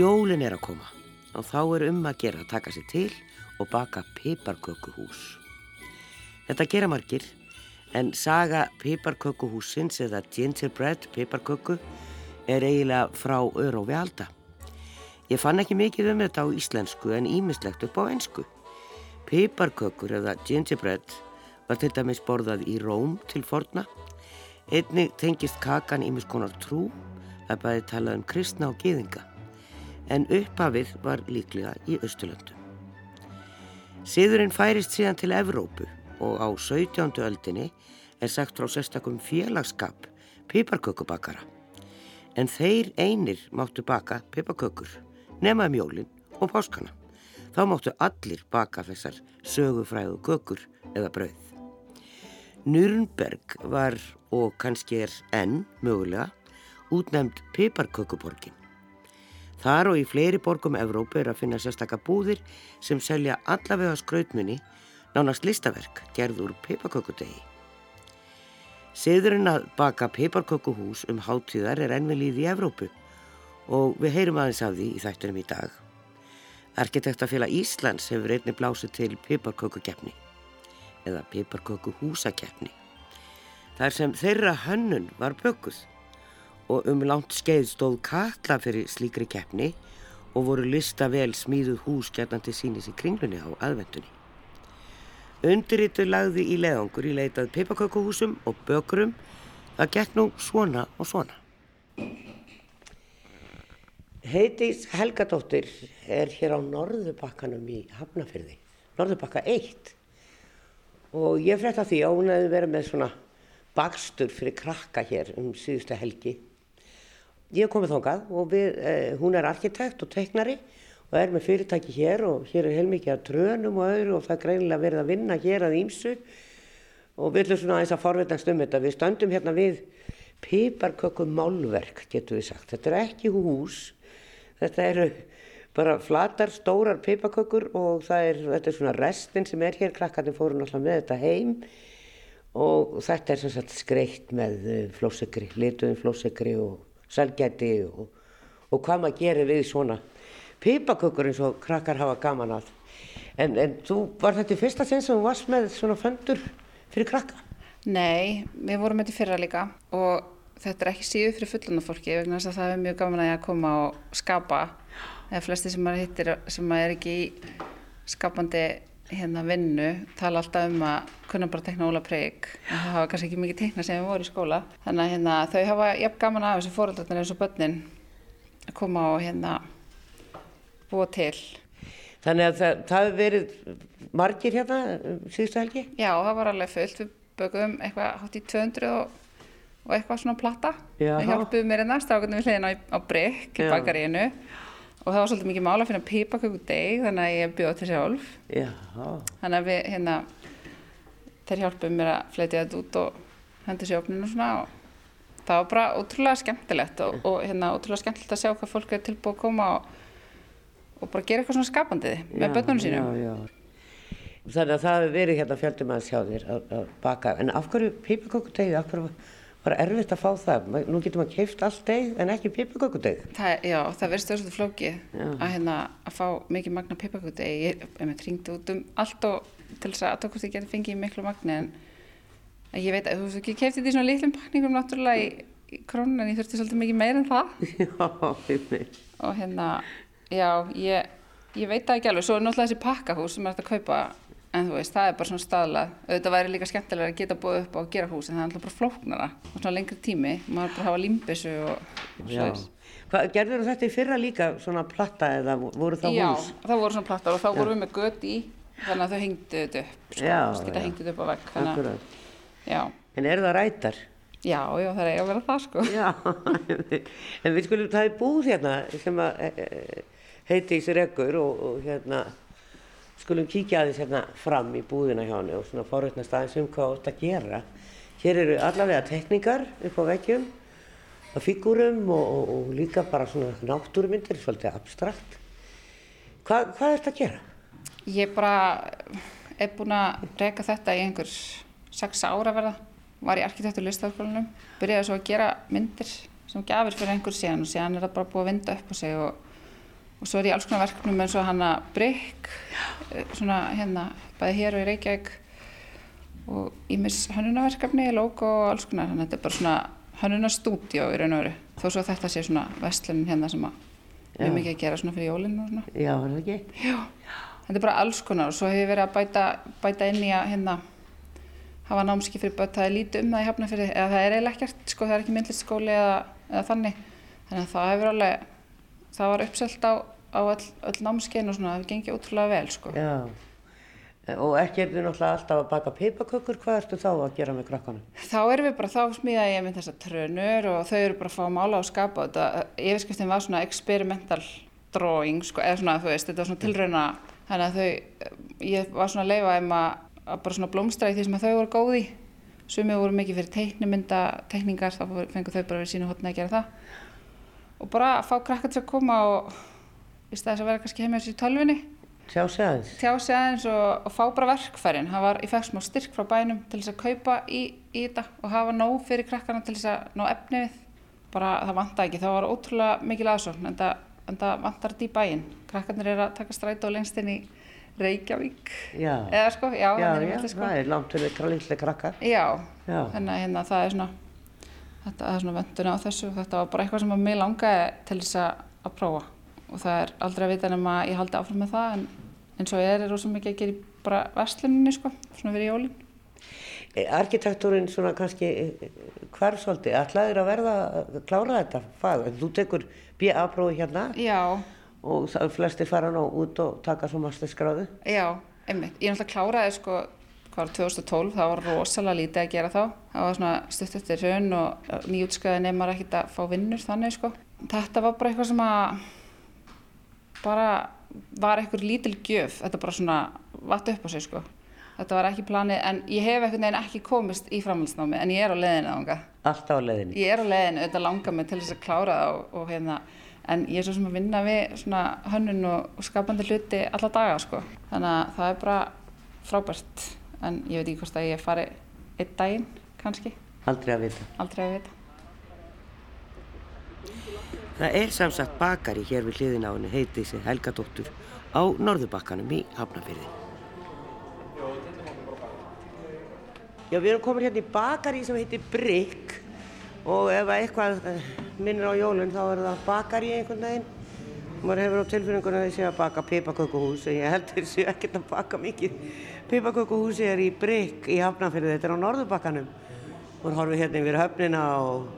Jólin er að koma og þá er um að gera að taka sér til og baka piparkökuhús. Þetta gera margir en saga piparkökuhúsins eða gingerbread piparköku er eiginlega frá örófi halda. Ég fann ekki mikið um þetta á íslensku en ímislegt upp á einsku. Piparkökur eða gingerbread var til dæmis borðað í Róm til forna. Einnig tengist kakan ímiskonar trú, það bæði talað um kristna og geðinga en upphafið var líklega í Östurlöndum. Siðurinn færist síðan til Evrópu og á 17. öldinni er sagt frá sérstakum félagskap piparkökubakara. En þeir einir máttu baka piparkökur, nemaði mjólinn um og páskana. Þá máttu allir baka þessar sögufræðu kökur eða brauð. Nürnberg var og kannski er enn mögulega útnefnd piparkökuborgin. Þar og í fleiri borgum Evrópu er að finna sérstakka búðir sem selja allavega skrautmunni nánast listaverk gerð úr piparkökudegi. Siðurinn að baka piparkökuhús um háttíðar er ennvelíð í Evrópu og við heyrum aðeins af því í þættunum í dag. Arkitektafélag Íslands hefur einni blásið til piparkökukeppni eða piparkökuhúsakeppni. Þar sem þeirra hönnun var bökuð og um langt skeið stóð kalla fyrir slíkri keppni og voru lista vel smíðuð hús gerðandi sínis í kringlunni á aðvendunni. Undirittur lagði í leðangur í leitað peipakökuhúsum og bökurum það gett nú svona og svona. Heitis Helgadóttir er hér á Norðubakkanum í Hafnafyrði, Norðubakka 1 og ég frétta því að hún hefði verið með svona bakstur fyrir krakka hér um síðustu helgi ég er komið þángað og við, eh, hún er arkitekt og teiknari og er með fyrirtæki hér og hér er heilmikið að trönum og öðru og það er greinilega verið að vinna hér að ímsu og við ætlum svona aðeins að forveitast um þetta. Við stöndum hérna við piparkökum málverk, getur við sagt. Þetta er ekki hús, þetta eru bara flatar, stórar piparkökur og er, þetta er svona restin sem er hér, krakkarnir fóru náttúrulega með þetta heim og þetta er sagt skreitt með eh, flósegri, lituðum flósegri og selgæti og, og hvað maður gerir við svona pipakökur eins og krakkar hafa gaman að. En, en þú var þetta í fyrsta sinn sem þú varst með svona föndur fyrir krakka? Nei, við vorum þetta fyrra líka og þetta er ekki síðu fyrir fullunarfólki vegna þess að það er mjög gaman að koma og skapa eða flesti sem maður hittir sem maður er ekki í skapandi hérna vinnu tala alltaf um að kunna bara tekna óla preik en það hafa kannski ekki mikið tekna sem við vorum í skóla. Þannig að hérna, þau hafa jafn gaman af þessu fóröldarnir eins og börnin að koma og hérna búa til. Þannig að það, það hefur verið margir hérna um síðustu helgi? Já, það var alveg fullt. Við bögum eitthvað hátt í 200 og, og eitthvað svona platta. Það hjálpuðu mér hérna, strákunum við hliðin á, á breyk í bakaríinu og það var svolítið mikið mála að finna pipakökudeg þannig að ég bjóði til sjálf. Já. þannig að við hérna þeir hjálpuði mér að fleitja þetta út og hendi sér opninu og svona og það var bara ótrúlega skemmtilegt og, og hérna ótrúlega skemmtilegt að sjá hvað fólk er tilbúið að koma og, og bara gera eitthvað svona skapandið með börnunum sínum. Þannig að það hefur verið hérna fjöldum aðeins hjá þér að, að baka. En af hverju pipakökudegi, af hverju var erfitt að fá það. Nú getur maður keift allt deg en ekki pipakökudeg. Já, það verður stöðsvöldu flókið að, hérna, að fá mikið magna pipakökudeg. Ég hef ringdi út um allt og til þess að aðtökust ég geti fengið miklu magni en ég veit að þú veist ekki keiftið því svona litlum pakningum náttúrulega í, í krónun en ég þurfti svolítið mikið meir en það. Já, fyrir. Og hérna, já, ég, ég veit það ekki alveg. Svo er náttúrulega þessi pakkahús sem er að kaupa en þú veist, það er bara svona staðlað auðvitað væri líka skemmtilega að geta búið upp á að gera hús en það er alltaf bara flóknara. Og svona lengri tími, maður bara hafa límbissu og svona Gerður þetta í fyrra líka svona platta eða voru það Já, hús? Já, það voru svona platta og þá voru við með gött í þannig að þau hengdu þetta upp sko, skita hengdu þetta upp á vegg Akkurat. En eru það rætar? Já, já, það er eiga að vera það sko. Já, en við skulum, það er búð hérna eh, eh, heiti í sér ekkur og, og hérna skulum kíkja aðeins hérna fram í búðina hjá henni og svona forveitnast aðeins um hvað átt að gera. Hér eru allavega tekníkar upp á vekkjum, að fígurum og, og, og líka bara svona náttúrumyndir, svolítið abstrakt. Hva, hvað er þetta að gera? Ég bara er búin að reyka þetta í einhvers sex ára verða, var í arkitektur listaðskólanum, byrjaði svo að gera myndir sem gafir fyrir einhver síðan og síðan er það bara búið að vinda upp á sig og og svo er ég alls konar verkefnum eins og hana Brygg, svona hérna, bæði hér og í Reykjavík. Og ímis hönnunaverkefni, logo og alls konar, þannig að þetta er bara svona hönnunastúdíó í raun og veru, þó svo þetta sé svona vestlunin hérna sem að við mikið að gera svona fyrir jólinn og svona. Já, er það ekki? Já, þetta er bara alls konar. Og svo hef ég verið að bæta, bæta inn í að hérna hafa námski fyrir börn, það er lítið um það í hafnafyrði eða það er eiginlega ekkert, sko það er ekki myndlistskóli eða, eða þannig. Þannig að það hefur alveg, það var uppselt á, á öll, öll námskein og svona, það gengið ótrúlega vel sko. Já. Og ekki er þið náttúrulega alltaf að baka pipakökur, hvað ertu þá að gera með krakkanum? Þá erum við bara, þá smíðaði ég með þessar trönur og þau eru bara að fá að mála og skapa og þetta, yfirskriftin var svona experimental drawing, sko, eða svona, þú veist, þetta var svona tilrauna, þannig að þau, ég var svona að leifa þeim að, að bara svona blómstra í því sem að þau voru góð í. Sumið voru mikið fyrir teiknumynda, teikningar, þá fóru- fengu þau bara við sínu hotna að gera það. Og bara að fá krakkar til að koma og í staðis að vera kannski heimja þessi í tölvunni, Sjá sig aðeins. tjá sig aðeins og, og fá bara verkfærin. Var, ég fekk smá styrk frá bænum til þess að kaupa í, í þetta og hafa nóg fyrir krakkarna til þess að ná efni við. Bara það vantaði ekki, það var ótrúlega mikil aðsókn en það, það vantar þetta í bæinn. Krakkarnir eru að taka strætó lengst inn í Reykjavík. Já. Eða sko, já, já, þannig já, sko. það er langt fyrir kralitli krakkar. Já, Já. þannig að hérna, það er svona, þetta er svona vöndun á þessu og þetta var bara eitthvað sem að mig langaði til þess að prófa og það er aldrei að vita nema að ég haldi áfram með það en eins og ég er er rosa mikið að gera bara versluninni sko, svona fyrir jólin. E, Arkitektúrin svona kannski hvar svolítið, ætlaðir að verða að klára þetta fag? Þú tekur BA-prófi hérna Já, og flestir fara nú út og taka svo masterskráðu. já, einmitt. Ég náttúrulega kláraði sko, hvað var 2012, það var rosalega lítið að gera þá. Það var svona stutt eftir raun og nýjútskaði nefnar ekkert að fá vinnur þannig sko. Þetta var bara eitthvað sem að bara var eitthvað lítil gjöf, þetta bara svona vatt upp á sig sko. Þetta var ekki planið, en ég hef einhvern veginn ekki komist í framhaldsnámi, en ég er á leiðinu þangað. Alltaf á leiðinni. Ég er á leiðinu, auðvitað langar mig til þess að klára það og, og hérna, en ég er svo sem að vinna við svona hönnun og, og skapandi hluti alla daga, sko. Þannig að það er bara frábært, en ég veit ekki hvort að ég fari einn daginn, kannski, Aldrei að vita. aldrei að vita. Það er samsagt bakari hér við hliðin á henni heiti sig Helgadóttur á Norðurbakkanum í Hafnarfyrði. Já, við erum komin hérna í bakari sem heitir Brygg og ef að eitthvað eh, minnir á jólun þá er það bakari einhvern veginn. Maður hefur á þið sé að baka pipakökuhús en ég held þeir séu ekkert að baka mikið. Pipakökuhúsi er í Brygg í Hafnarfyrði, þetta er á Norðurbakkanum. Og horfum hérna yfir höfnina og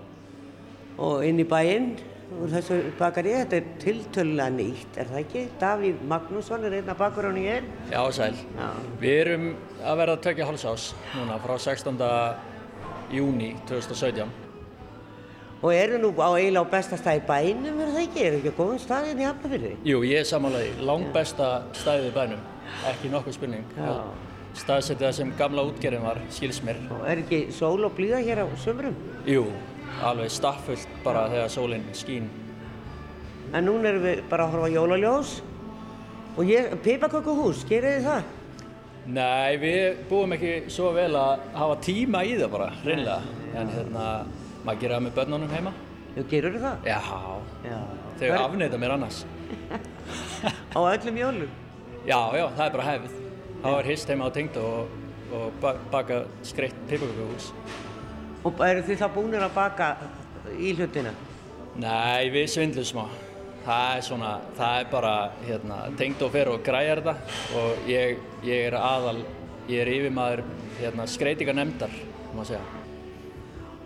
og inn í bæinn úr þessu bakari, þetta er tiltölulega nýtt, er það ekki? Davíð Magnússon er einna bakur í er. Já, sæl. Já. Við erum að verða að tökja hálsás núna frá 16. júni 2017. Og eru nú á eiginlega á besta stað í bænum, er það ekki? Er ekki á góðum staðinn í Hafnarfyrði? Jú, ég er samanlega langt besta stæðið í bænum, ekki nokkuð spurning. Það sem gamla útgerðin var, skils mér. Og er ekki sól og blíða hér á sömrum? Jú, alveg staffullt bara þegar sólinn skín. En núna erum við bara að horfa á jólaljós. Og ég, pipakökuhús, gerir þið það? Nei, við búum ekki svo vel að hafa tíma í það bara, reynlega. En hérna, maður gera það með börnunum heima. Já, gerur það? Já, Já. þau afneita mér annars. Á öllum jólum? Já, já, það er bara hefð. Það var hist heima á tengd og, og ba baka skreitt pipakökuhús. Og eru þið þá búinir að baka í hlutina? Nei, við svindlum smá. Það er svona, það er bara, hérna, tengd og fer og græjar þetta og ég, ég er aðal, ég er yfirmaður, hérna, skreitinga nefndar, má segja.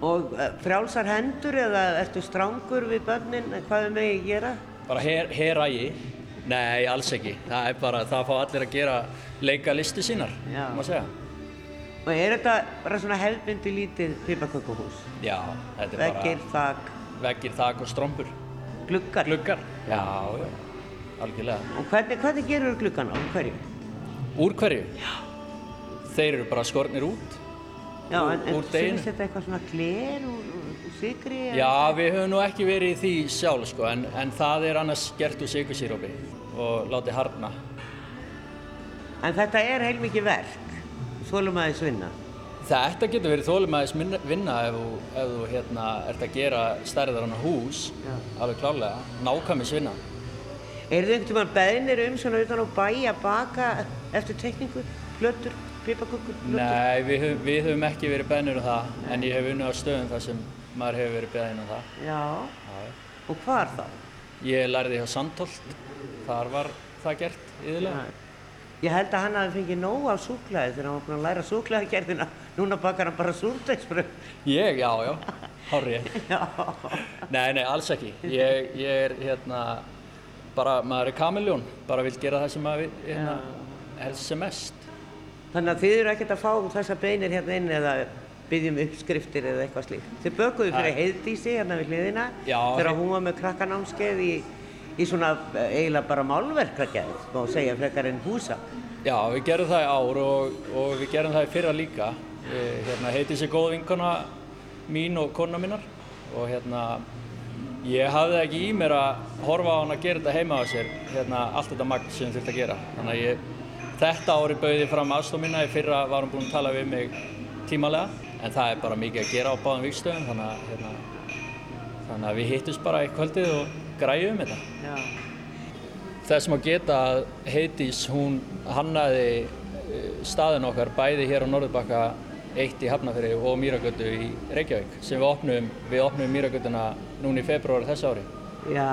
Og eh, frjálsar hendur eða ertu strángur við börnin, hvað er megið að gera? Bara her, herægi? Nei, alls ekki. Það er bara, það fá allir að gera leika listi sínar, má segja. Og er þetta bara svona hefðbundi lítið pipakökuhús? Já, þetta er Veggir, bara þak, veggir, þak og strómpur. gluggar? Gluggar? Já, já, algjörlega. Og hvernig, hvernig gerur gluggan á hverju? Úr hverju? Já. Þeir eru bara skornir út. Já, Úr- en, en úr sýnist þetta eitthvað svona gler úr, úr, úr sigri? Já, við höfum nú ekki verið í því sjálf sko, en, en það er annars gert úr sigursírópi og látið harna. En þetta er heilmikið verk, svolum aðeins vinna. Þetta getur verið þólumæðis vinna ef þú, ef þú hérna, ert að gera stærðar hana hús, Já. alveg klálega, nákvæmis vinna. Er þið einhvern veginn beðnir um svona utan á bæ að baka eftir tekningu, blöttur, pipakökur, blöttur? Nei, við, höfum- við höfum ekki verið beðnir um það, en ég hef unnið á stöðum þar sem maður hefur verið beðin um það. Já, Já. og hvar þá? Ég lærði hjá Sandholt, þar var það gert yðurlega. Ég held að hann hafi fengið nóg af súklaði þegar hann var búinn að læra súklaðigerðina. Núna bakar hann bara súrdegsbröð. Ég, já, já, hárið. Nei, nei, alls ekki. Ég, ég er hérna, bara, maður er kamiljón, bara vil gera það sem maður hérna, helst sem mest. Þannig að þið eru ekkert að fá þessa beinir hérna inn eða byggjum uppskriftir eða eitthvað slíkt. Þið bökuðu fyrir heiðdísi hérna við hliðina þegar hún var með krakkanámskeið í, í svona eh, eiginlega bara málverkagerð, má segja frekar en húsa. Já, við gerum það í ár og, og við gerum það í fyrra líka. Hérna, heiti sér góð vinkona mín og kona minnar og hérna, ég hafði ekki í mér að horfa á hann að gera þetta heima á sér, hérna, allt þetta magn sem þurfti að gera. Þannig að ég, þetta ári bauði fram aðstof mína, í fyrra var hún búin að tala við mig tímalega, en það er bara mikið að gera á báðum vikstöðum, þannig að, hérna, þannig að við hittust bara í kvöldið og græjum þetta. Já. Þess maður geta að Heiðdís hún hannaði eh, staðin okkar bæði hér á Norðurbakka eitt í Hafnarfjörði og Mýragötu í Reykjavík sem við opnum, við opnum Mýragötuna núna í februar þessu ári. Já,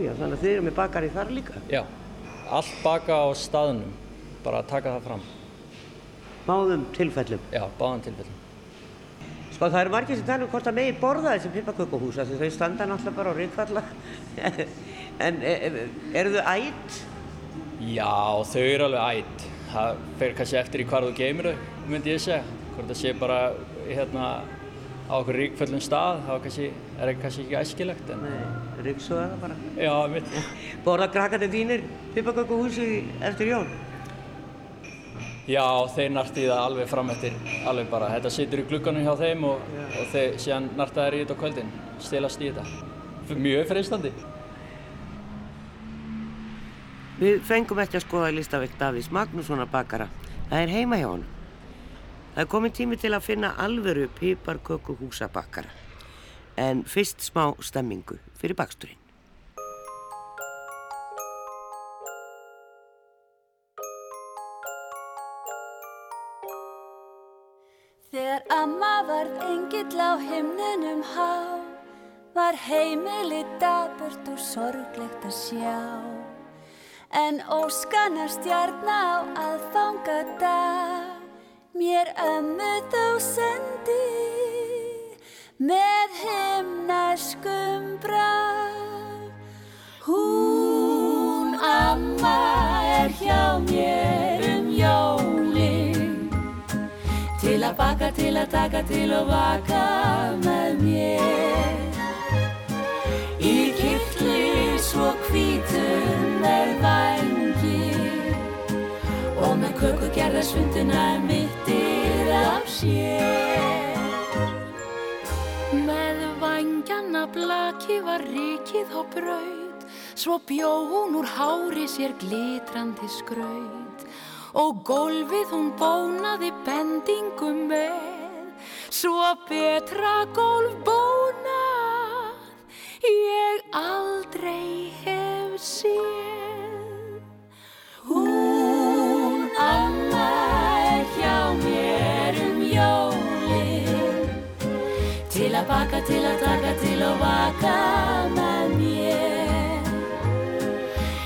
já, þannig að þið eru með bakari þar líka. Já, allt baka á staðnum, bara að taka það fram. Báðum tilfellum. Já, báðan tilfellum. Sko það eru margir sem tala um hvort að megi borða þessi pipakökuhús af því þau standa náttúrulega bara á ríkfalla. en e, e, eru þau ætt? Já, þau eru alveg ætt. Það fer kannski eftir í hvar þú geymir þau, myndi ég segja. Hvort það sé bara hérna á okkur ríkföllum stað, þá er það kannski ekki æskilegt. En, Nei, ríksuða það bara. já, mitt. Borða krakkandi þínir pipakökuhúsi eftir jól? Já, þeir narti það alveg fram eftir, alveg bara. Þetta situr í glugganum hjá þeim og, og þeir síðan narta þær í þetta á kvöldin, stilast í þetta. Mjög freistandi. Við fengum ekki að skoða listaverk Davís Magnússonar bakara. Það er heima hjá hann. Það er komin tími til að finna alvöru piparkökuhúsa bakara. En fyrst smá stemmingu fyrir baksturinn. Engill á himninum há, var heimili daburt og sorglegt að sjá. En óskana stjarna á aðfangadag, mér ömmu þó sendi, með himnarskum brá. Hún amma er hjá mér að baka, til að taka, til að vaka með mér Í kirkli svo hvítum með vangi Og með köku gerða svunduna mittir af sér Með vangjana blaki var rikið á braut, svo bjó hún úr hári sér glitrandi skraut. Og gólfið hún bónaði bendingum með, svo betra gólf bónað ég aldrei hef séð. Hún amma er hjá mér um jólin Til að baka, til að taka, til að vaka með mér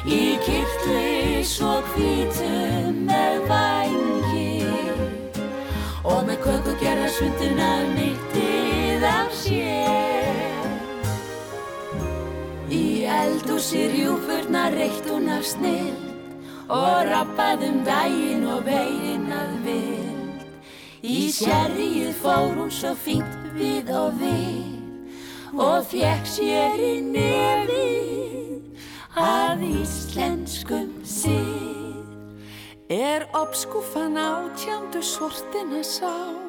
Í kirtli svo hvítum köku gerða svunduna mittið af sér Í eldhúsi rjúfurna reitt hún af snill og rappað um daginn og veginn að vild. Í sérrið fór hún svo fínt við og við og fekk sér í nefið að íslenskum sið. Er obskúfan átjándu sortina sá,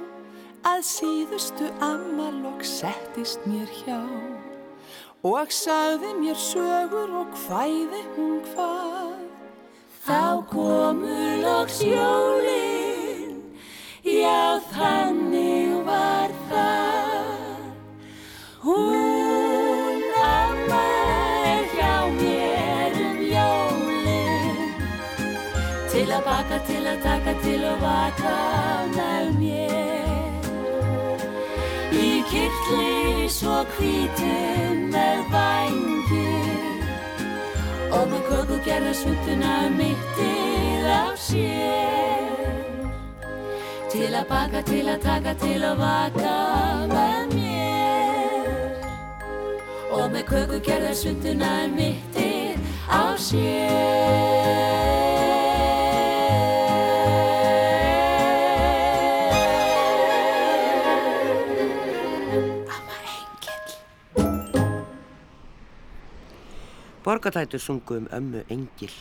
að síðustu ammalokk settist mér hjá. Og sagði mér sögur og hvæði hún hvað. Þá komu loks jólin, já þannig var það. Hún amma er hjá mér um jólin. að baka, til að taka, til að vaka með mér. Í kirkli svo hvítum með vangi og með köku gerða svutuna mittið á sér. Til að baka, til að taka, til að vaka með mér og með köku gerða svutuna mittið á sér. Borgatættur sungu um ömmu Engil.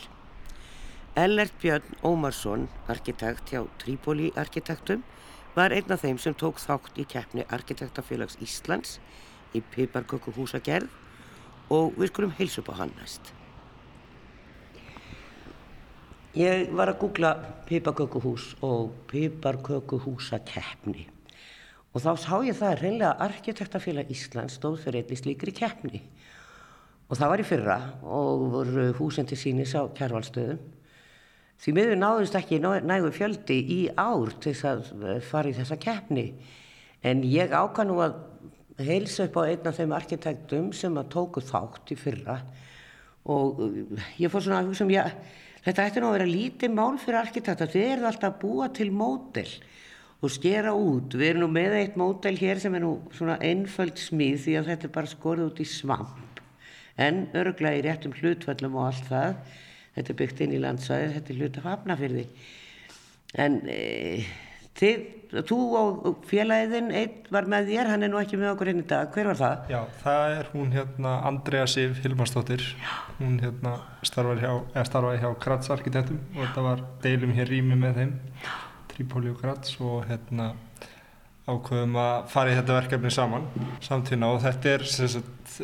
Ellert Björn Ómarsson, arkitekt hjá Tríbóli arkitektum, var einn af þeim sem tók þátt í keppni Arkitektafélags Íslands í Piparkökuhúsagerð og við skulum heilsa upp á hann næst. Ég var að googla Piparkökuhús og Piparkökuhúsakeppni og þá sá ég það að reynlega Arkitektafélag Íslands stóð fyrir einnig slíkri keppni og það var í fyrra og voru húsin til sínis á kjærvalstöðum. Því miður náðust ekki nægu fjöldi í ár til þess að fara í þessa keppni en ég ákvað nú að heilsa upp á einn af þeim arkitektum sem að tóku þátt í fyrra og ég fór svona að hugsa um já, þetta ætti nú að vera lítið mál fyrir arkitekta, þið eruð alltaf að búa til módel og skera út. Við erum nú með eitt módel hér sem er nú svona einföld smíð því að þetta er bara skorið út í svamp en örglega í réttum hlutvöllum og allt það. Þetta er byggt inn í landsvæðið, þetta er hlut af hafnafyrði. En e, þið, þú og félagiðinn einn var með þér, hann er nú ekki með okkur inn í dag. Hver var það? Já, það er hún hérna Andrea Sif Hilmarsdóttir. Hún hérna starfaði hjá, starfaði hjá Kratz arkitektum og þetta var deilum hér rými með þeim, Trípóli og Kratz og hérna ákveðum að fara í þetta verkefni saman samtína og þetta er sem sagt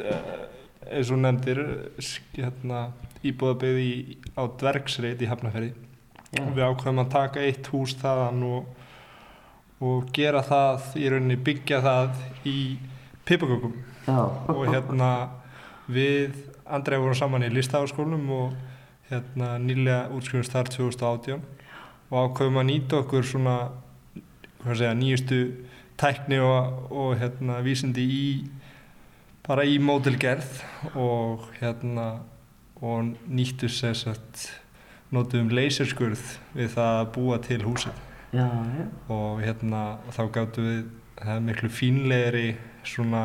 eins og nefndir hérna, íbúðabeyði á dvergsreit í Hafnarferði og við ákveðum að taka eitt hús þaðan og, og gera það í rauninni byggja það í pipakökum. Og hérna við Andrei vorum saman í listafaskólum og hérna nýlega útskrifumst þar 2018 og ákveðum að nýta okkur svona segja, nýjustu tækni og, og hérna vísindi í bara í mótilgerð og hérna og nýttu sér satt notum leyserskurð við það að búa til húsið. Já, já. og hérna þá gáttum við það er miklu fínlegri svona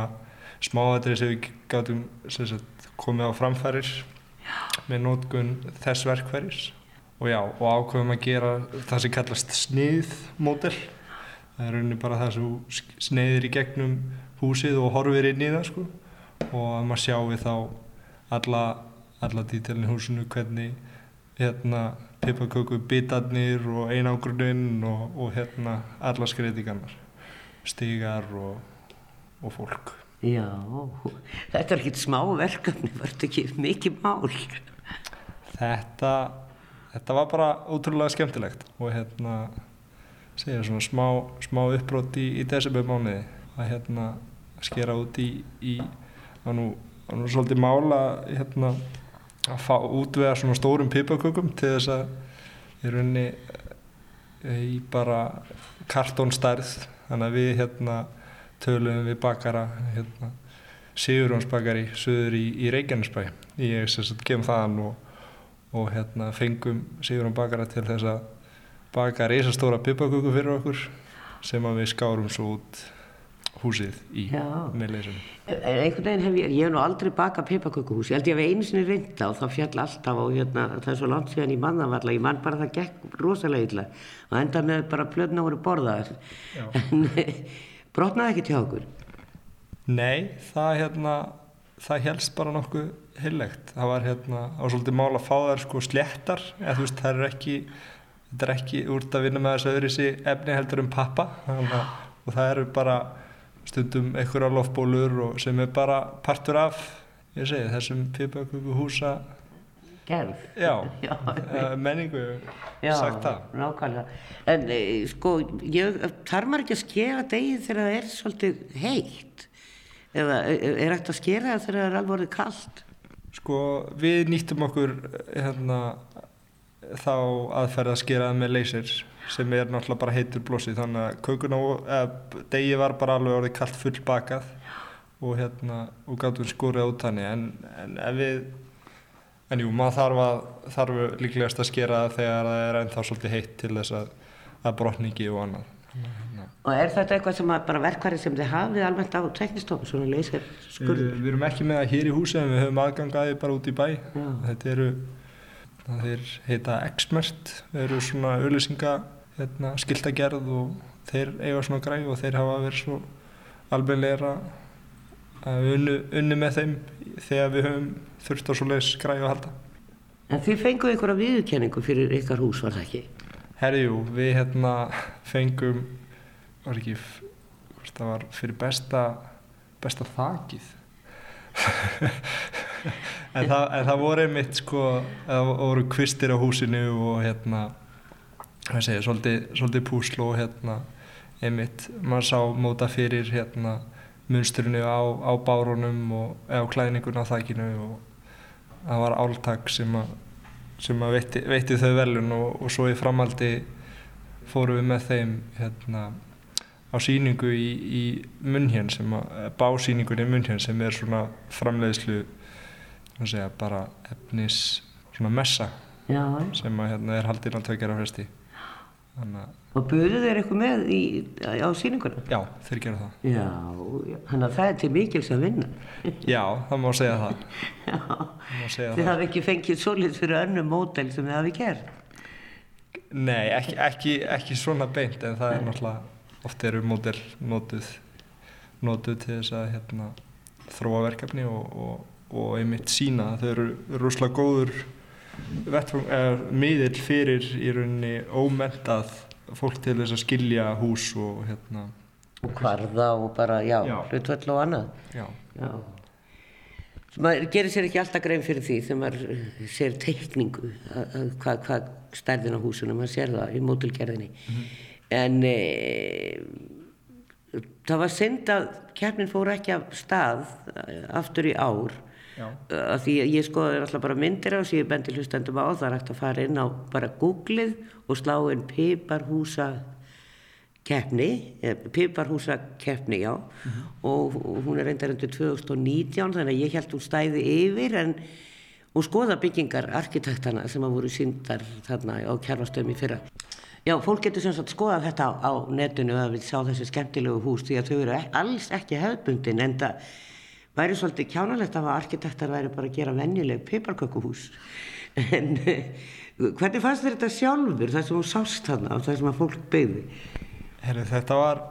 smáadrið sem við gáttum sem sagt, komið á framfærir með nótgun þess verkfæris og já, og ákveðum að gera það sem kallast sniðmódel. Það er rauninni bara það sem sneiðir í gegnum húsið og horfir inn í það sko og að maður sjáu þá alla, alla dítelin húsinu hvernig hérna pipaköku bitarnir og einangruninn og, og hérna alla skreitingarnar stígar og, og fólk Já, þetta er ekkert smá verkefni, þetta ekki mikið mál? Þetta, þetta var bara ótrúlega skemmtilegt og hérna segja svona smá, smá uppbrot í, í desember mánuði að hérna skera út í, í að nú, að nú svolítið mála hérna að fá útvega svona stórum pipakökum til þess að í rauninni í bara kartónstærð. Þannig að við hérna töluðum við bakara hérna, Sigurjónsbakari söður í, í Reykjanesbæ. Ég gefum þaðan og, og hérna fengum Sigurjón bakara til þess að baka reysastóra pipaköku fyrir okkur sem við skárum svo út húsið í með leysunum. En einhvern veginn hef ég, ég hef nú aldrei bakað pipakökuhús, ég held ég hef einu sinni reynda og það fjall alltaf og hérna, það er svo langt síðan í mannavalla, ég man bara það gekk rosalega illa. Og enda með bara plötna voru borðaðar, en brotnaði ekki til okkur. Nei, það hérna það helst bara nokkuð heillegt. Það var hérna, á svolítið mál að fá þær sko sléttar, eða þú veist, það er ekki þetta er ekki úr að vinna með þessu öðru efni heldur um pappa. Þannig, að- og það eru bara stundum einhverja lofbólur sem er bara partur af segi, þessum pipaköku húsa Gerð. já, Já. eh, menningu sagt það nákvæmlega. En e, sko, ég, þarf maður ekki að skera degið þegar það er svolítið heitt? Eða e, er ekkert að skera það þegar það er alveg orðið kallt? Sko við nýttum okkur hérna, þá aðferð að skera það með leysir sem er náttúrulega bara heitur blósi þannig að kökuna eða degi var bara alveg orðið kallt full bakað og hérna og gáttum skorið út þannig en, en ef við en jú, maður þarf að þarf líklegast að skera það þegar það er ennþá svolítið heitt til þess að, að brotningi og annað hérna. Og er þetta eitthvað sem að bara verkværi sem þið hafið almennt á teknistofu, svona leysir skurð? Við, við erum ekki með það hér í húsi en við höfum aðgangaði bara út í bæ Já. þetta eru þeir heita X-Mert eru svona auðlýsinga hérna, skiltagerð og þeir eiga svona græð og þeir hafa verið svo alvegleira að unnu, unnu með þeim þegar við höfum þurft á svo leiðis græð að halda. En þið fenguðu einhverja viðurkenningu fyrir ykkar hús, var það ekki? Herjú, við hérna fengum, var ekki, það var fyrir besta, besta þakið. en, það, en það voru einmitt sko, það voru kvistir á húsinu og hérna, hvað segja, svolítið, svolítið púsl og hérna, einmitt, maður sá móta fyrir hérna munsturinu á, á bárunum og á klæðningun á þækinu og það var áltak sem að sem að veitti, veitti þau velun og, og svo í framaldi fórum við með þeim hérna, á síningu í, í Munhjön sem að básíningun í Munhjön sem er svona framleiðslu segja, bara efnis svona messa Já. sem að hérna, er haldinn á tökjara fresti þannig að Og buðu þeir eitthvað með í, á síninguna? já, þeir gera það Já, þannig að það er til mikils að vinna. já, það má segja það Já, segja þið hafi ekki fengið svolít fyrir önnu mótel sem þið hafi gert. Nei, ekki, ekki, ekki svona beint en það er náttúrulega oft eru módel notuð notuð til þess að hérna, þróa verkefni og, og, og einmitt sína þau eru rúslega góður vettvang, er, miðill fyrir í rauninni ómentað fólk til þess að skilja hús og hérna, Og kvarða og bara, já, hlutvöll og annað. já, Já. Maður gerir sér ekki alltaf grein fyrir því þegar maður eh, sér teikningu að- að hvað hva stærðin á húsinu, maður sér það í mótilgerðinni. En e, það var synd að keppnin fór ekki af stað eh, aftur í ár Af því að ég skoði alltaf bara myndir á sem ég bendi hlustendum á, það er hægt að fara inn á bara googlið og slá inn piparhúsa keppni, eh, piparhúsa keppni, já, og, og hún er reyndar endur 2019, þannig að ég held hún stæði yfir, en og skoða byggingar arkitektana sem að voru síndar þarna á kjærlastöðum í fyrra. Já, fólk getur sem sagt skoða þetta á, á netinu að við sjá þessi skemmtilegu hús því að þau eru ek, alls ekki hefðbundin en það væri svolítið kjánalegt að arkitektar væri bara að gera venjuleg piparkökuhús. En eh, hvernig fannst þér þetta sjálfur, það sem þú sást þarna og það sem að fólk byggði? Herri, þetta var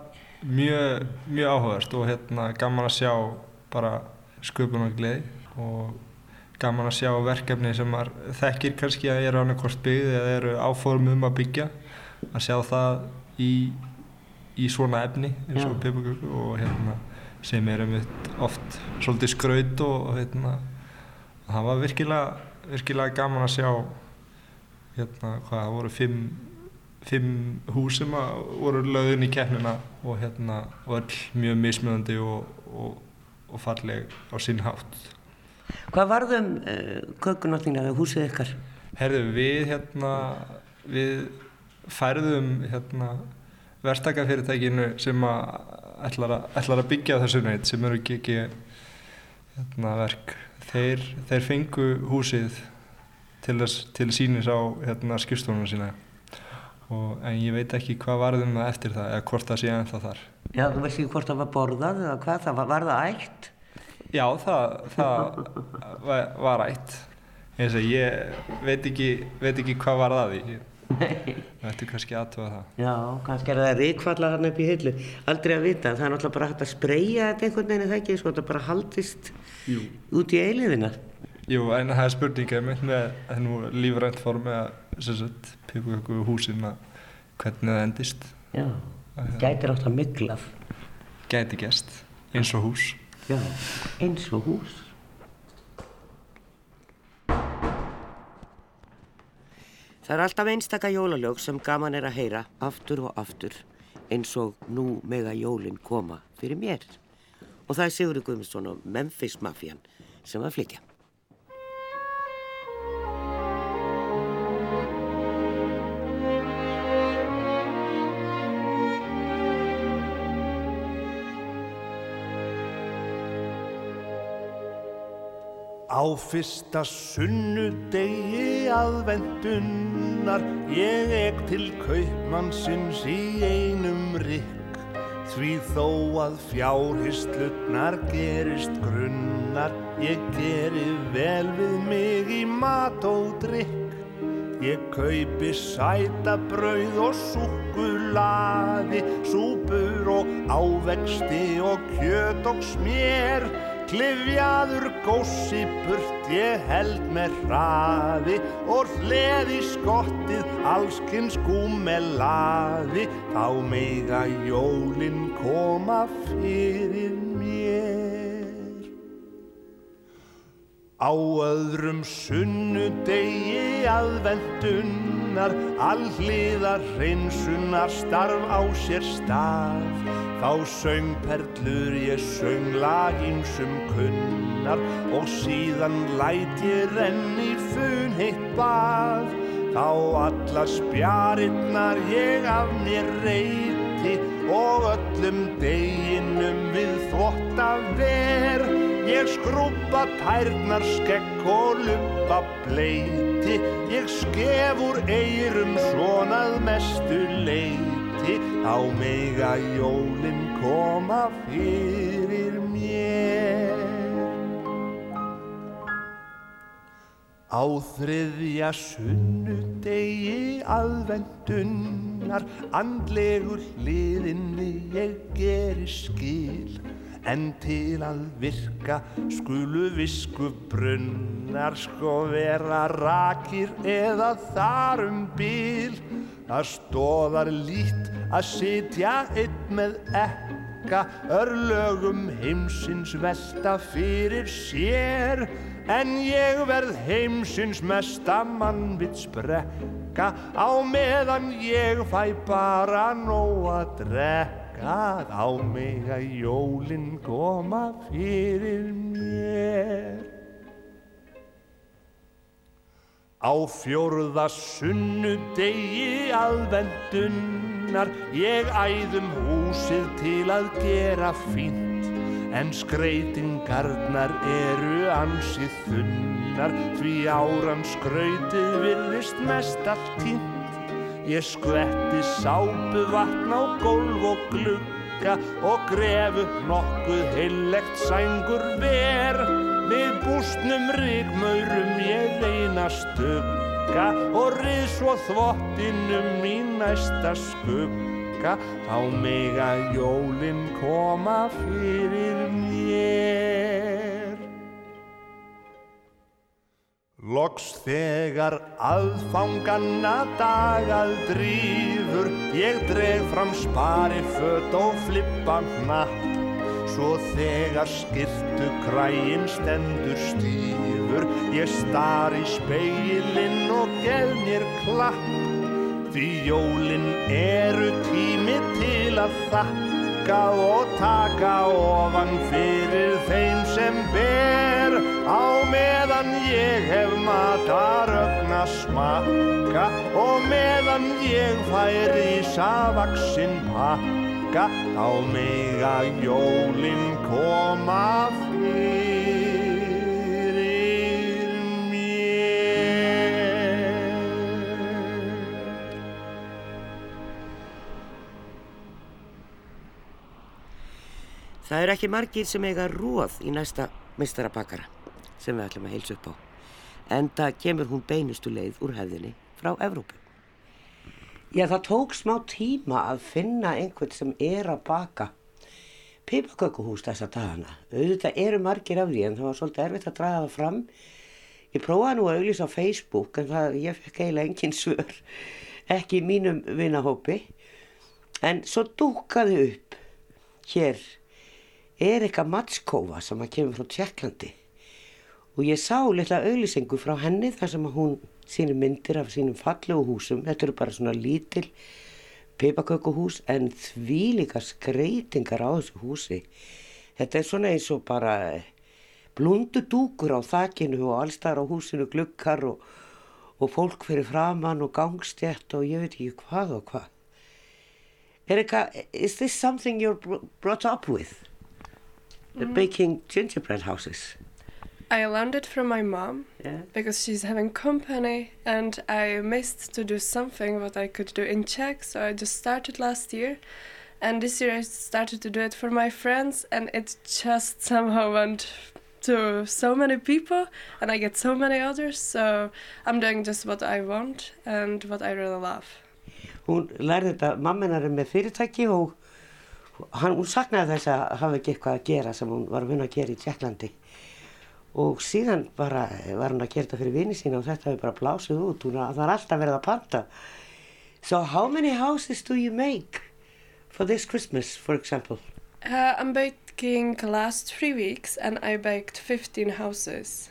mjög, mjög áhugast og hérna, gaman að sjá bara sköpunargleði og gaman að sjá verkefni sem þekkir kannski að eru annarkort byggð eða eru áform um að byggja að sjá það í, í svona efni eins og Já. pipaköku og hérna, sem er einmitt oft svolítið skraut og, og hérna, það var virkilega, virkilega gaman að sjá hérna, hvað, það voru fimm fimm hús sem voru lögðin í keppnina og hérna öll mjög mismunandi og, og, og falleg á sinn hátt. Hvað varðum uh, kökuna þína eða húsið ykkar? Herðu, við hérna, við færðum hérna verktakafyrirtækinu sem að ætlar að, ætlar að byggja þessu neitt sem eru ekki, ekki hérna, verk. Þeir, þeir fengu húsið til, til sínis á hérna, skipstofunum sína og, en ég veit ekki hvað varðum það eftir það eða hvort það sé ennþá þar. Já, þú veist ekki hvort það var borðað eða hvað, það var, var það ætt? Já, það, það var, var rætt. Eins og ég veit ekki, veit ekki hvað var það í. Það ætti kannski aðtöfa það. Já, kannski er það ríkfalla hann upp í hillu. Aldrei að vita, það er náttúrulega bara hægt að spreyja þetta einhvern veginn, er það ekki, svo þetta bara haldist Jú. út í eiliðina. Jú, en það er spurninga mitt með nú lífrænt form eða sem sagt pipaköku húsin að hvernig það endist. Já, gætir átt að miklað. Gæti gest, eins og hús. Já, eins og hús. Það er alltaf einstaka jólalög sem gaman er að heyra aftur og aftur eins og nú mega jólinn koma fyrir mér. Og það er Sigurður Guðmundsson og Memphis Mafían sem að flytja. Á fyrsta sunnudegi aðvendunnar ég ek til kaupmannsins í einum rikk því þó að fjárhislutnar gerist grunnar ég geri vel við mig í mat og drikk Ég kaupi sætabrauð og súkulaði, súpur og ávexti og kjöt og smér Klifjaður gósi burt ég held með hraði og hleði skottið allskinn skúmelaði þá meiga jólinn koma fyrir mér. Á öðrum sunnudegi aðvendunar allíðar hreinsunar starf á sér stað Þá söng perlur ég söng laginsum kunnar og síðan læt ég renni fun heitt bað. Þá alla spjarinnar ég af mér reyti og öllum deginum við þvotta ver. Ég skrúpa tærnar skekk og lupa bleiti, ég skef úr eirum svonað mestu leiti á mega jólinn koma fyrir mér. Á þriðja sunnudegi aðvendunnar andlegur hliðinni ég geri skil en til að virka skulu visku brunnar sko vera rakir eða þar um bíl Það stóðar lít að sitja einn með ekka örlögum heimsins velta fyrir sér. En ég verð heimsins mesta mannvits brekka á meðan ég fæ bara nóg að drekka á mig að jólinn koma fyrir mér Á fjórða sunnudegi aðvendunnar ég æðum húsið til að gera fínt en skreitingarnar eru ansið þunnar því áran skrautið virðist mest allt tínt. Ég skvetti sápu vatn á gólf og glugga og grefu nokkuð heillegt sængur ver. Við bústnum ríkmaurum ég reyna stugga og rið svo þvottinum í næsta skugga á mig að jólinn koma fyrir mér. Loks þegar aðfanganna dagað drífur ég dreg fram spari fött og flippa hnapp. Svo þegar skirtu kræin stendur stífur Ég star í speilin og gef mér klapp. Því jólin eru tími til að þakka Og taka ofan fyrir þeim sem ber Á meðan ég hef matarögna smakka Og meðan ég fær í savaksinn pakka á mig að jólinn koma fyrir. Það er ekki margir sem eiga róð í næsta mistarabakara sem við ætlum að heilsa upp á. En það kemur hún beinustu leið úr hefðinni frá Evrópu. Já, það tók smá tíma að finna einhvern sem er að baka pipakökuhús þessa dagana. Auðvitað eru margir af því en það var svolítið erfitt að draga það fram. Ég prófaði nú að auðvisa á Facebook en það, ég fekk eiginlega engin svör, ekki í mínum vinahópi. En svo dúkaði upp hér Erika Matskova sem að kemur frá Tjekklandi og ég sá litla auðlisengu frá henni þar sem hún sínum myndir af sínum fallegu húsum. Þetta eru bara svona lítil pipakökuhús en því líka skreitingar á þessu húsi. Þetta er svona eins og bara blundu dúkur á þakkinu og allstar á húsinu glukkar og, og fólk fyrir framann og gangstjætt og ég veit ekki hvað og hvað. Erika, is this something you're brought up with? Mm. Baking gingerbread houses? I learned it from my mom Yeah. because she's having company and I missed to do something what I could do in Czech, so I just started last year. And this year I started to do it for my friends and it just somehow went to so many people and I get so many others, so I'm doing just what I want and what I really love. Hún lærði þetta, mamminar er með fyrirtæki og hann, hún saknaði þess að hafa ekki eitthvað að gera sem hún var að vinna að gera í Tjekklandi. Og síðan bara var hann að gera þetta fyrir vini sína og þetta hefur bara blásið út. Hún, það er alltaf verið að panta. So how many houses do you make for this Christmas, for example? Uh, I'm baking last three weeks and I baked 15 houses.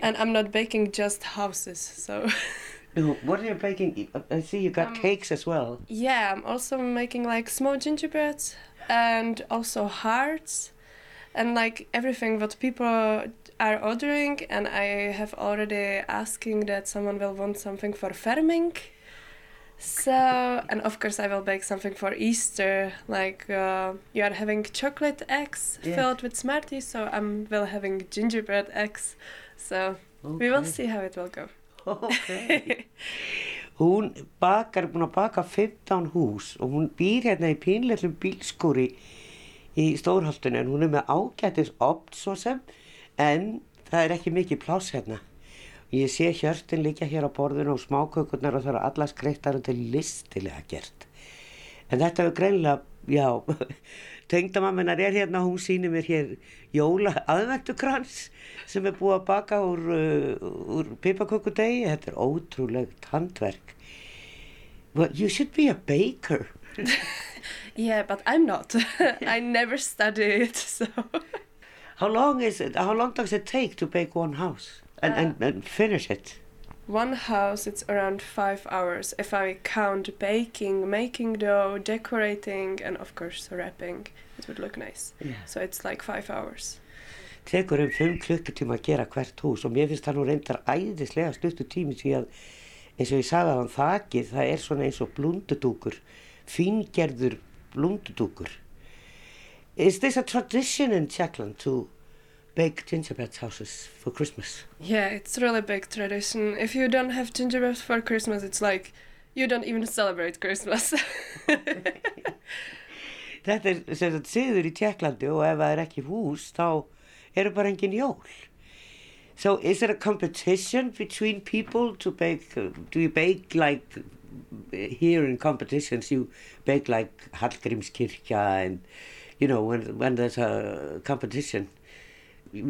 And I'm not baking just houses, so No, What are you baking? I see you got Um, cakes as well. yeah, I'm also making like small gingerbreads and also hearts and like everything what people are ordering and I have already asking that someone will want something for farming So, and of course I will bake something for Easter, like uh, you are having chocolate eggs Yeah. filled with Smarties, so I'm will having gingerbread eggs. So we will see how it will go. Okay. hún bakar, búin að baka 15 hús og hún býr hérna í bílskúri í stórholtinu en hún er með ágætis opt svo sem en það er ekki mikið pláss hérna. Ég sé hjörtin líka hér á borðinu og smákökurnar og það eru allar skreittar og þetta er listilega gert. En þetta er greinilega, já, tengdamamminar er hérna, hún sýnir mér hér jóla aðvendukrans sem er búið að baka úr, uh, úr pipakökudegi. Þetta er ótrúlegt handverk. Well, you should be a baker. Yeah, but I'm not. I never studied, so. How long is it? How long does it take to bake one house and, and, and finish it? One house, it's around five hours if I count baking, making dough, decorating, and of course wrapping. It would look nice. Yeah. So it's like five hours. tekur um 5 klukkutíma að gera hvert hús og mér finnst það nú reyndar æðislega stuttu tími því að eins og ég sagði að hann þakið það er svona eins og blundudúkur fíngerður blundudúkur Is this a tradition in Czechland to bake gingerbread houses for Christmas? Yeah, it's really big tradition. If you don't have gingerbread for Christmas, it's like you don't even celebrate Christmas. Þetta er sem sagt siður í Tjekklandi og ef það er ekki hús þá eru bara engin jól. So is there a competition between people to bake? do you bake like here in competitions? You bake like Hallgrímskirkja and you know when when there's a competition,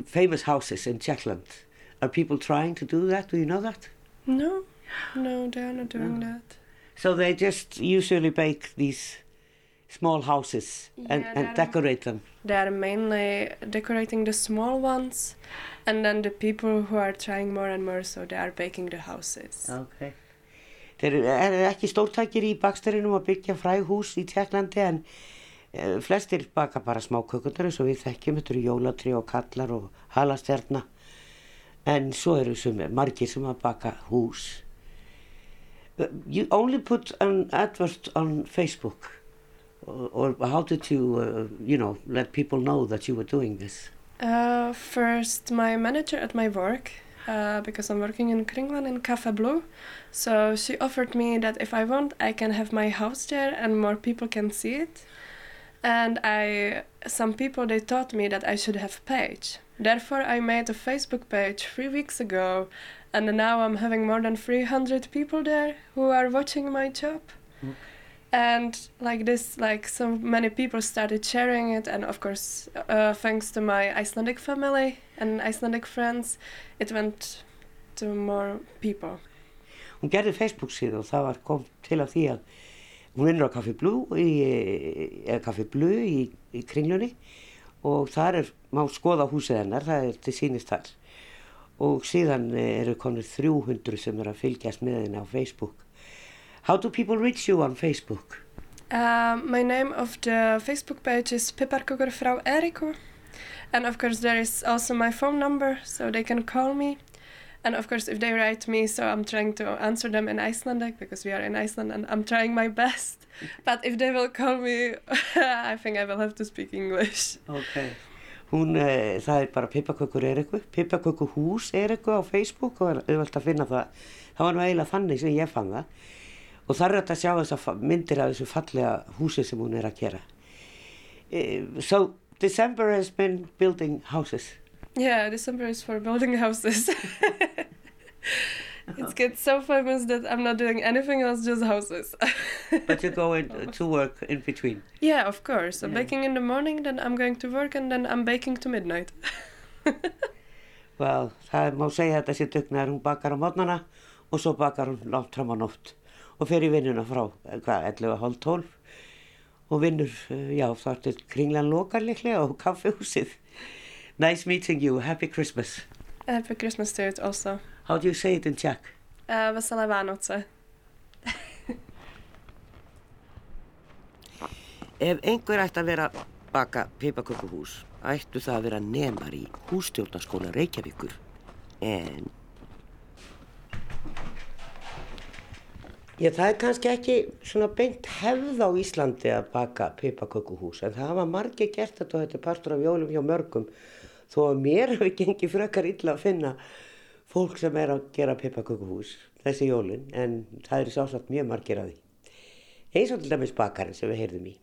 famous houses in Czechland. Are people trying to do that? Do you know that? no, no, they are not doing that. So they just usually bake these small houses and, Yeah, and decorate them. They are mainly decorating the small ones, and then the people who are trying more and more, so they are baking the houses. Okay. Þeir eru er ekki stórtækir í baksturinnum að byggja fræg hús í Tjekklandi en uh, flestir baka bara smá kökundur eins og við þekkjum, þetta eru jólatri og kallar og halastjarna en svo eru sem, margir sem að baka hús. Uh, you only put an advert on Facebook or, or how did you, uh, you know, let people know that you were doing this? Uh, first, my manager at my work, uh, because I'm working in Kringland in Cafe Blue, so she offered me that if I want, I can have my house there and more people can see it. And I, some people they taught me that I should have page. Therefore, I made a Facebook page three weeks ago, and now I'm having more than 300 people there who are watching my job. and like this like so many people started sharing it and of course uh, thanks to my icelandic family and icelandic friends it went to more people Hún gerði Facebook síðu og það kom til af því að hún vinnur á Café Blue í, Café Blue í, í kringlunni og þar er, má skoða húsið hennar, það er til sýnist þar og síðan eru konur 300 sem eru að fylgjast með henni á Facebook. How do people reach you on Facebook? um, my name of the facebook page is piparkukur frá Eriku and of course there is also my phone number so they can call me and of course if they write me so i'm trying to answer them in icelandic because we are in iceland and i'm trying my best but if they will call me i think i will have to speak english Okay. Hún, uh, það er bara Pippakökur Eriku, Pippakökuhús Eriku á Facebook og er auðvelt að finna það. Það var nú eiginlega þannig sem ég fann það. Og það er hægt að sjá þessar myndir af þessu fallega húsi sem hún er að gera. Uh, so, December has been building houses. Yeah, December is for building houses. it's get so famous that I'm not doing anything else, just houses. But you go in, to work in between. yeah, of course. So Yeah. baking in the morning, then I'm going to work, and then I'm baking to midnight. Well, það má segja að þetta sé dugnaður. Hún bakar á mótnana og svo bakar hún látt fram á nótt og fer í vinnuna frá, eh, hvað, 11, hálf 12 og vinnur, eh, já, þar til kringlan lokar líklega og kaffehúsið. Nice meeting you. Happy Christmas. Happy Christmas to it also. How do you say it in Czech? Uh, Vesela Vánoce. Ef einhver ætti að vera baka pipakökuhús, ættu það að vera nemar í hússtjórnarskóla Reykjavíkur. En... Já, það er kannski ekki svona beint hefð á Íslandi að baka pipakökuhús, en það hafa margir gert þetta og þetta er partur af jólum hjá mörgum, þó að mér hefur gengið frekar illa að finna fólk sem er að gera pipakökuhús þessi jólin, en það er sjálfsagt mjög margir að því. Eins og til dæmis bakarinn sem við heyrðum í.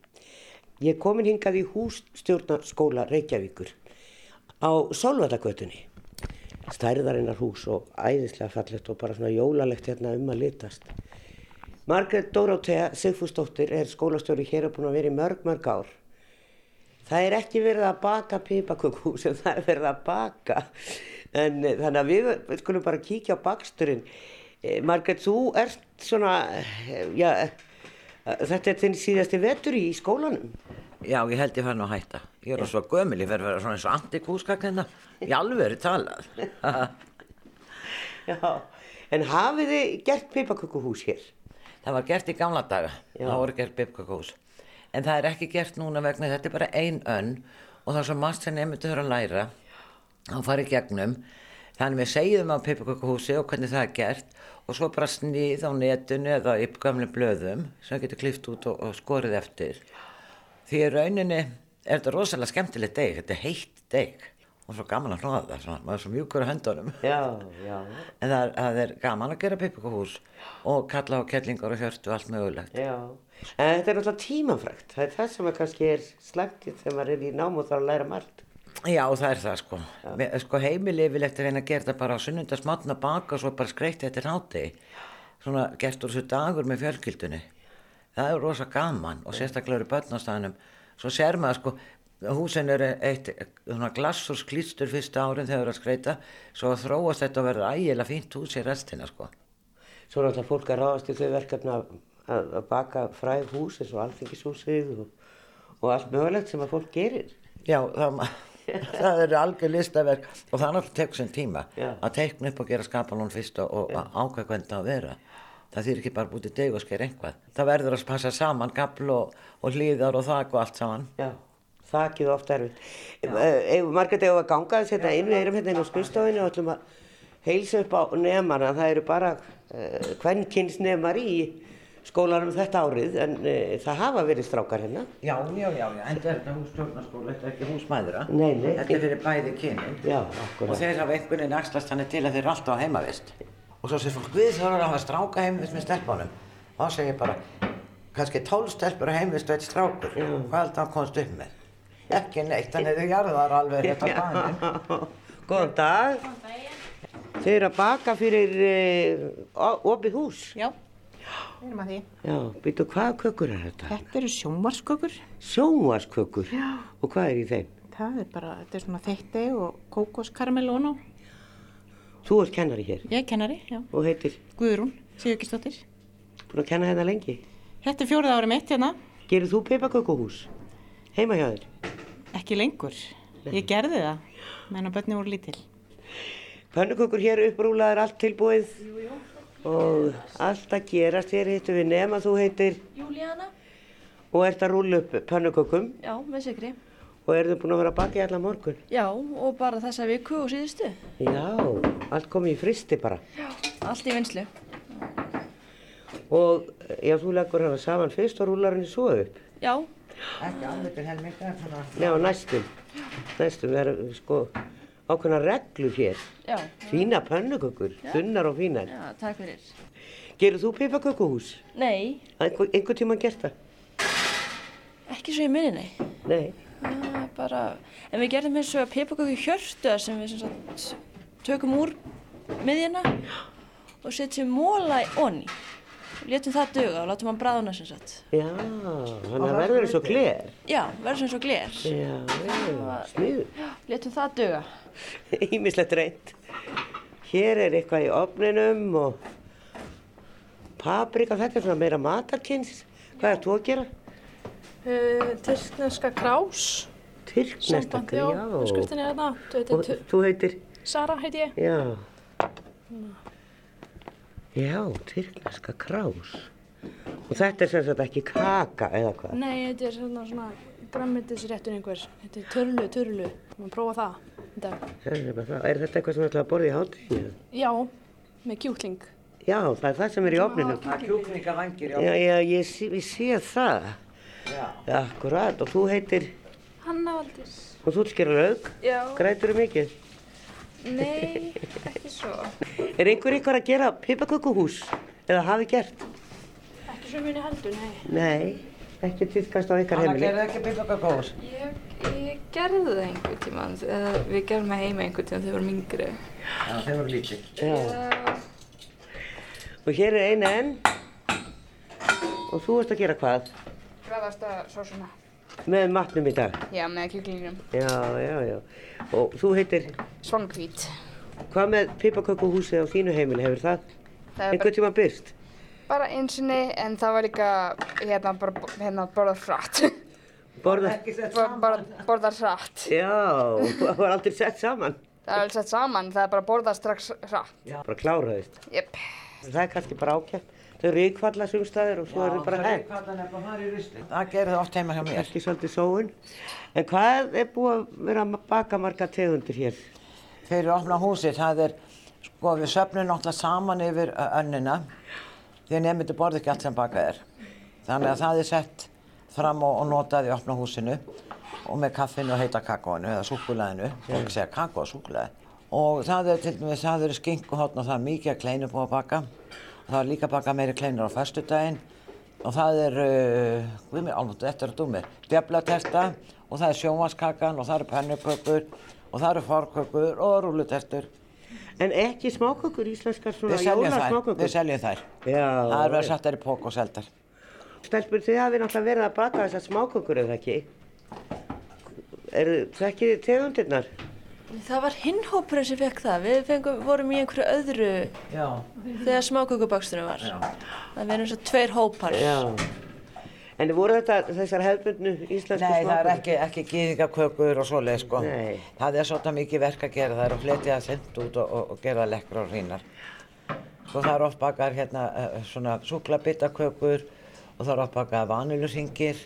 Ég komin hingað í hússtjórnarskóla Reykjavíkur á Solvallagötunni. Stærðarinnar hús og æðislega fallegt og bara svona jólalegt hérna um að litast. Margrét Dórótea Sigfúsdóttir er skólastjóri hér og búin að vera í mörg, mörg ár. Það er ekki verið að baka pipakökuhús sem það er verið að baka. En eh, þannig að við, við skulum bara kíkja á baksturinn. Eh, Margrét, þú ert svona, eh, já, þetta er þinn síðasti vetur í skólanum. Já, ég held ég nú að hætta. Ég er svo gömul, ég verður að vera svona eins og antikúskak hérna. Í alveg talað. Já, en hafið þið gert pipakökuhús hér? Það var gert í gamla daga. Já. Það voru gert bifkakús. En það er ekki gert núna vegna þetta er bara ein önn og það er svo margt sem nefndu þurfa að læra að fara í gegnum. Þannig við segjum á pipakökuhúsi og hvernig það er gert og svo bara snið á netinu eða í gamle blöðum sem getur klift út og, og skorið eftir. Því rauninni er þetta rosalega skemmtilegt deg, þetta er heitt deg og svo gaman að hlóða það, svona, maður er svo mjúkur á höndunum. Já, já. En það er, það er gaman að gera pipakuhús og kalla á kellingar og hjörtu og allt mögulegt. Já, en þetta er náttúrulega tímafrækt. Það er það sem kannski er slæmt þegar maður er í nám og að læra margt. Já, það er það sko. Sko heimili vil eftir reyna að gera þetta bara á sunnundasmatna baka og svo bara skreitt eftir háti. Svona gert úr þessu dagur með fjölkyldunni. Það er rosa gaman og sérstaklega eru börnastæðanum. Svo sér maður sko, húsin eru eitt svona glassur sklýstur fyrsta árin þegar það er að skreita. Svo þróast þetta að verða ægilega fínt hús í restina sko. Svo er náttúrulega fólk að ráðast í þau verkefni að, að, að baka fræð hús eins og alþingishúsið og, og allt mögulegt sem að fólk gerir. Já, það, það eru algjör listaverk og það er náttúrulega tekur sem tíma Já. að teikna upp og gera skapalón fyrst og, og að ákveða hvernig það á að vera. Það þýr ekki bara bútið deg og sker einhvað. Það verður að passa saman gafl og, og hlýðar og þak og allt saman. Já, þakkið ofta erfitt. Ef margir þegar að ganga þess hérna inn, við erum hérna inn á skrifstofinu og ætlum að heilsa upp á nefnarna. Það eru bara uh, kvennkins nefnar í skólanum þetta árið en uh, það hafa verið strákar hérna. Já, já, já, já, en þetta er hússtjórnarskóla, þetta er ekki húsmæðra. Nei, nei. Þetta er fyrir bæði kynin. Já, Og þeir hafa einhvern veginn axlast þannig til að þeir eru alltaf á heimavist. Og svo segir fólk, við þurfum að hafa stráka heimavist með stelpunum. Þá segir bara, kannski tólf stelpur á heimavist og eitt strákur. Hvað held það komst upp með? Ekki neitt, þannig þau jarðar alveg rétt á bænum. Góðan dag. Þau eru að baka fyrir uh, opið hús. Já, við erum að því. Já, býtu hvaða kökur er þetta? Þetta eru sjónvarskökur. Sjónvarskökur. Já. Og hvað er í þeim? Það er bara, þetta er svona þeitti og kókoskaramellónu. Þú ert kennari hér Ég er kennari, já. og heitir Guðrún, Sigurkistóttir. búin að kenna hérna lengi. Þetta er fjórið árið mitt hérna. Gerir þú peipakökuhús? Heima hjá þér? Ekki lengur. Ég gerði það, menn að börni voru lítil. Pönnukökur hér upprúlaðar allt tilbúið jú, jú. og allt að gerast hér hittum við nema þú heitir Júlíana? og ert að rúla upp pönnukökum Já, með sigri. og erðu búin að vera að baka í alla morgun. Já, og bara þessa viku og síðustu. Já, allt komið í fristi bara. Já. Allt í vinslu. Og já, þú leggur hana saman fyrst og rúlar henni svo upp. Já. Ekki alveg til helminga, svona. Já, næstum. næstu vera sko ákveðna reglur hér. Já. Fína pönnukökur, þunnar og fínar. Já, takk fyrir. Gerur þú pipakökuhús? Nei, Einhver, einhver tíma gert það? ekki svo ég minni, nei. Nei. Það er bara, en við gerðum eins og pipaköku hjörtu sem við sem sagt tökum úr miðjuna og setjum móla í onni. Létum það duga og látum hann bráðuna sem sagt. Já, þannig að verður eins og gler. Já, verður sem svo gler. Já, sniður. Já, létum það duga. Ímislegt reynd. Hér er eitthvað í ofninum og paprika, þetta er svona meira matarkynns. Hvað er þú að gera? Uh, Tyrkneska krás. Tyrkneska, Samband, já. Skriftin er þetta. Þú Og heitir þú heitir? Sara heiti ég. Já. Já, tyrkneska krás. Og þetta er sem sagt ekki kaka eða hvað? Nei, þetta er svona, svona grammetisréttur einhver. Þetta er törlu, törlu. Má prófa það. Þetta. Það er, er þetta eitthvað sem ætlaði að borða í hátteginu? Já, með kjúkling. Já, það er það sem er í ofninum. Það er kjúklingavangir í Já, já, ég, sé- ég sé það. Já. Akkurat, og þú heitir, Hanna Valdís. og þú skilur auk, Já. grætur þú mikið. Nei, ekki svo. Er einhver ykkur að gera pipakökuhús? Eða hafi gert? Ekki svo minni heldur, nei. Nei, ekki týðkast á ykkar Hanna, heimili. gerðu ekki pipakökuhús? Ég, ég gerði það einhver tíma, við gerðum það heima einhver tíma þegar við vorum yngri. Já, þeir voru lítil. Já. Og hér er eina enn. Og þú ert að gera hvað? Græðasta sósuna. Með matnum í dag. Já, með kjúklingnum. Já, já, já. Og þú heitir? Svangvít. Hvað með pipakökuhúsið á þínu heimili, hefur það? Það er Einhvern tíma byrst? Bara einsinni, en það var líka hérna bara hérna, borðað hratt. Borðað? Bor, bara borðað hratt. Já, það var aldrei sett saman. Það er alveg sett saman, það er bara borðað strax hratt. Já. Bara kláraðist. Jep. Það er kannski bara ákjæmt. Þau ríkfalla sumstaðir og svo er þau bara það er henn. ríkfallan er bara farið í rusli. Það gerir það oft heima hjá mér. Ekki svolítið sóun. En hvað er búið að vera að baka marga tegundir hér? Fyrir að opna húsið, það er, sko við söfnum náttúrulega saman yfir önnina því að nefndu borði ekki allt sem bakað er. Þannig að það er sett fram og, og notað í opna húsinu og með kaffinu og heita kakóinu eða súkulæðinu, fólk segja kakó og súkulæði. Og það er til dæmis, það eru skinkuhotn og það er mikið að kleinu búið að baka. Það er líka baka meiri kleinur á föstudaginn og það er, uh, við mér alveg, þetta er að dúmi, stjaflaterta og það er sjónvaskakan og það eru pennukökur og það eru forkökur og rúlutertur. En ekki smákökur, íslenskar svona Við seljum þær, jólasmákökur? við seljum þær. Já. Það er verið setja þær í pók og seldar. Stelpur, þið hafið náttúrulega verið að baka þessar smákökur eða ekki? Er þekkið þið tegundirnar? Það var hinnhópurinn sem fekk það. Við fengum, vorum í einhverju öðru Já. þegar smákökubaksturinn var. Það verður eins og tveir hópar. Já. En voru þetta þessar hefðbundnu íslensku Nei, það er smákökur? ekki, ekki gýðingakökur og svoleið sko. Nei. Það er svolítið mikið verk að gera, það er að fletja það sent út og, og, og gera lekkra og hrínar. Svo það er oft bakar hérna uh, svona súklabittakökur og það er oft bakar vanilusingir.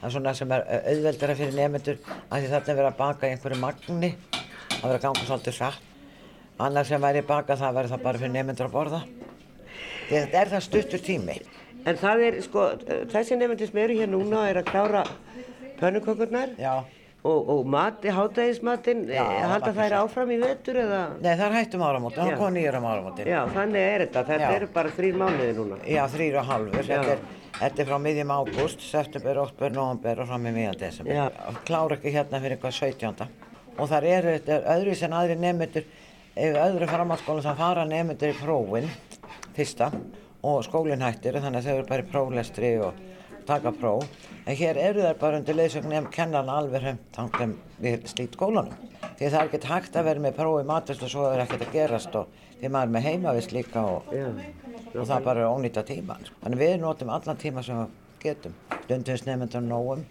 Það er svona sem er uh, auðveldara fyrir nefnendur af því þarna er verið að baka í einhverju magni. Það verið að ganga svolítið hratt. Annars sem væri bakað það verður það bara fyrir nefnendur að borða. Þetta er það stuttur tími. En það er, sko, þessi nefndir sem eru hér núna er að klára pönnukökurnar og, og mati, hátægismatinn, Já, halda þær áfram í vetur eða? Nei, það er hættum áramótin, það komið nýjur um áramótin. Já, þannig er þetta, þetta eru bara þrýr mánuði núna. Já, þrýr og halvur. Þetta er, þetta er frá miðjum ágúst, september, oktober, november og fram í miðjan desember. Klára ekki hérna fyrir eitthvað 17. Og þar eru, er öðru sem aðri nefnendur, ef öðru framhaldsskóla þá fara nefnendur í prófin, fyrsta, og skólinn hættir, þannig að þau eru bara í próflestri og taka próf. En hér eru þær bara undir leiðsögn nefn kennan alveg tanglum við slít skólanum. Því það er ekkert hægt að vera með próf í matvist og svo er ekkert að gerast og því maður er með heimavist líka og, og það bara er ónýta tíma. Þannig við notum allan tíma sem við getum. Stundum nefnendur nógum.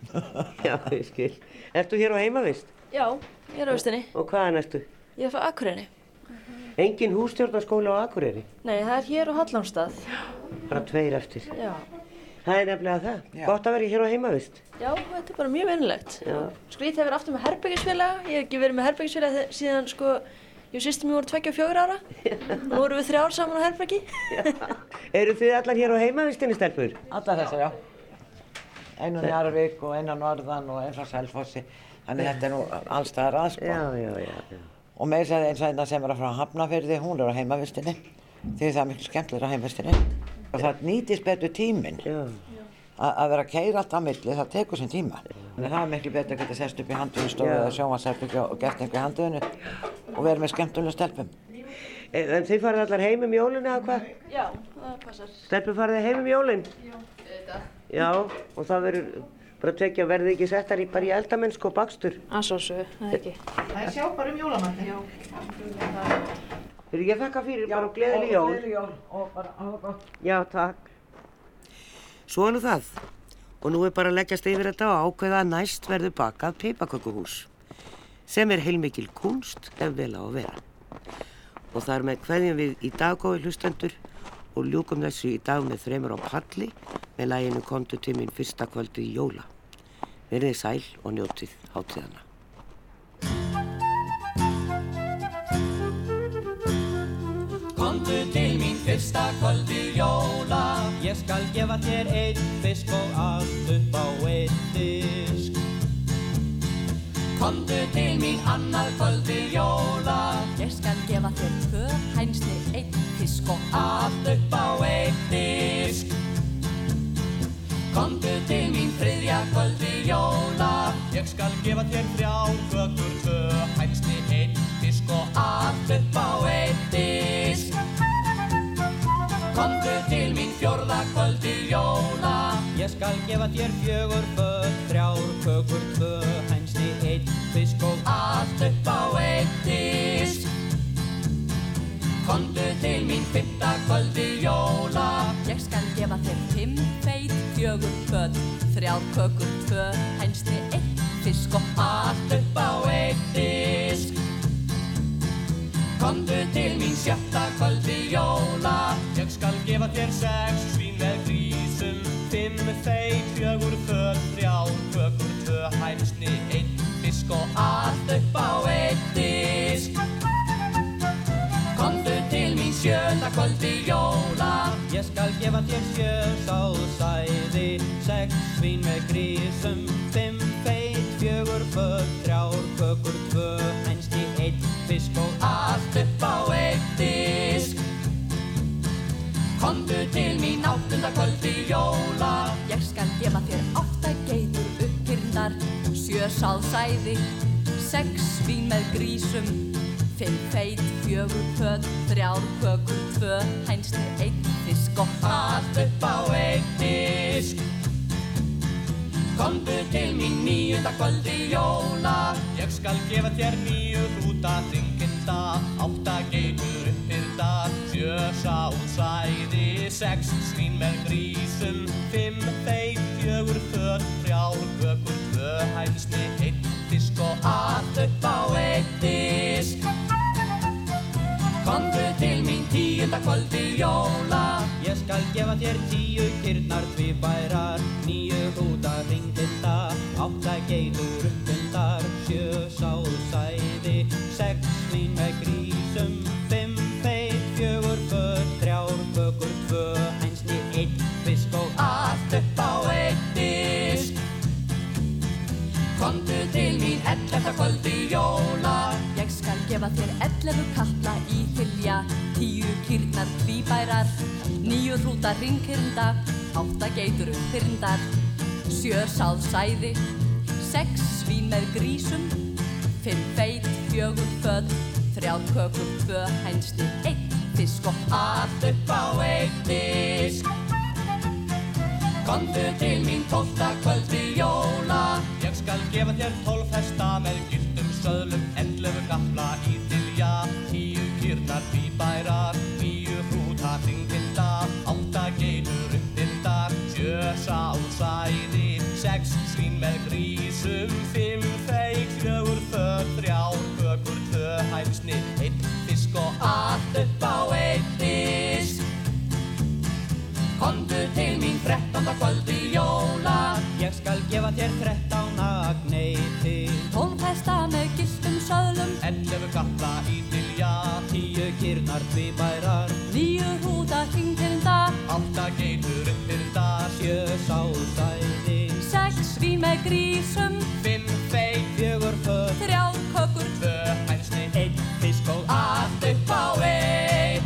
Já, ég skil. Ertu hér á heimavist? Já, ég er á vistinni. Og hvaðan ertu? Ég er frá Akureyri. Engin hústjórnarskóla á Akureyri? Nei, það er hér á Hallamstað. Bara tveir eftir. Já. Það er nefnilega það. Gott að vera hér á heimavist. Já, þetta er bara mjög vinnilegt. Já. Skrít hefur aftur með herbyggisfélaga. Ég hef ekki verið með herbyggisfélaga síðan sko, ég sýstum mér voru tveggja og fjögur ára. Nú vorum við þrjár saman á herbyggi. Eru þið allar hér á heimavistinni, stelpur? Allar þessar, já. Einu Njarvík og einu Norðan og einu frá Selfossi. Þannig þetta er nú allstaðar að sko. Já, já, já, já. Og með þess að eins og einna sem er að frá Hafnafyrði, hún er á heimavistinni. Því það er miklu skemmtilega á heimavistinni. Og það nýtist betur tíminn. A- Að vera að keira allt á milli, það tekur sinn tíma. Þannig að það er miklu betur að geta sest upp í handunstofu Já. eða sjónvarsherbyggja og gert einhver í handuninu og verið með skemmtulega stelpum. En en þið farið allar heim um jólun eða hvað? Já, það passar. Stelpur farið heim um jólun? Já. Já, það bara tekja verði ekki settar í bara í eldamennsku og bakstur. Að svo svo, það ekki. Það er sjá bara um jólamandi. Já. Fyrir ég þakka fyrir bara og gleðileg jól. Gleðileg jól og bara hafa gott. Já, takk. Svo er nú það. Og nú er bara að leggjast yfir þetta og ákveða að næst verður bakað peipakökuhús. Sem er heilmikil kunst ef vel á að vera. Og þar með hverjum við í daggói hlustendur og ljúkum þessu í dag með þreymur á palli með læginu komdu til mín fyrsta kvöldu í jóla. Verðið sæl og njótið hátíðana. Komdu til mín fyrsta kvöldi jóla Ég skal gefa þér einn fisk og allt upp á einn disk Komdu til mín annað kvöldi jóla Ég skal gefa þér tvö hænsni, einn fisk og Allt upp á disk. Komdu til mín þriðja kvöldi jóla. Ég skal gefa þér þrjár kökur, tvö hænsni, einn fisk og allt upp á disk. Komdu til mín fjórða kvöldi jóla. Ég skal gefa þér fjögur föt, þrjár kökur, tvö hænsni, einn fisk og allt upp á disk Komdu til mín fymta kvöldi jóla. Ég skal gefa þér fimm feit, fjögur föt, þrjár kökur, tvö hænsni, einn fisk og Allt upp á einn disk. Komdu til mín sjötta kvöldi jóla. Ég skal gefa þér sex gefa þér sjö sáð sæði Sex svín með grísum Fimm feit, fjögur föt, þrjár kökur, tvö hænsni, einn fisk og allt upp á einn disk. Komdu til mín áttunda kvöldi jóla. Ég skal gefa þér átta geitur uppkyrndar, sjö sáðsæði, sex svín með grísum, fimm feit, fjögur föt, þrjár kökur, tvö hænsni, einn fisk og Allt upp á einn disk. Komdu til mín níunda kvöldi jóla. Ég skal gefa þér nýju hrúta þinginda Átta geitur uppbyrda Sjö sáðsæði Sex. Svín með grísum. Fimm feit, fjögur föt. Þrjár kökur, tvö hænsni Einn disk og allt upp á einn disk Komdu til mín tíunda kvöldi jóla. Ég skal gefa þér tíu kyrnar tvíbærar Níu hrúta ringdinda Átta geitur uppundar Sjö sáðsæði Sex svín með grísum Fimm feit, fjögur föt Þrjár kökur, tvö hænsni Einn fisk og allt upp á einn disk. Komdu til mín ellefta kvöldi jóla. Ég skal gefa þér 11 kalla hilja, 10 kýrnar tvíbærar, 9 hrúta ringkyrnda, 8 geitur uppkyrndar, 7 sáðsæði, 6 svín með grísum, 5 feit, 4 föt, 3 kökur, 2 hænsni, 1 fisk og allt upp á einn disk. Komdu til mín tólta kvöldi jóla. Ég skal gefa þér tólf hesta með gildum söðlum Ellefu gafla í Tíu tvíbærar Níu hrúta þingilda Átta geitur uppbyrndar Sjö sáðsæði Sex svín með grísum Fimm feit, fjögur föt Þrjár kökur, tvö hæfsni Einn fisk og allt upp á einn disk. Komdu til mín þrettánda kvöldi jóla Ég skal gefa þér þrettán agneiti Tólf hesta með giltum söðlum. Ellefu galla í bæja Tíu kýrnar tvíbærar Nýju húta hringtildar um Átta geitur uppildar Sjö sálsæði Sex svín með grísum. Fimm feig, fjögur föt. Þrjá kökur, tvö hænsni Einn fisk og allt upp á einn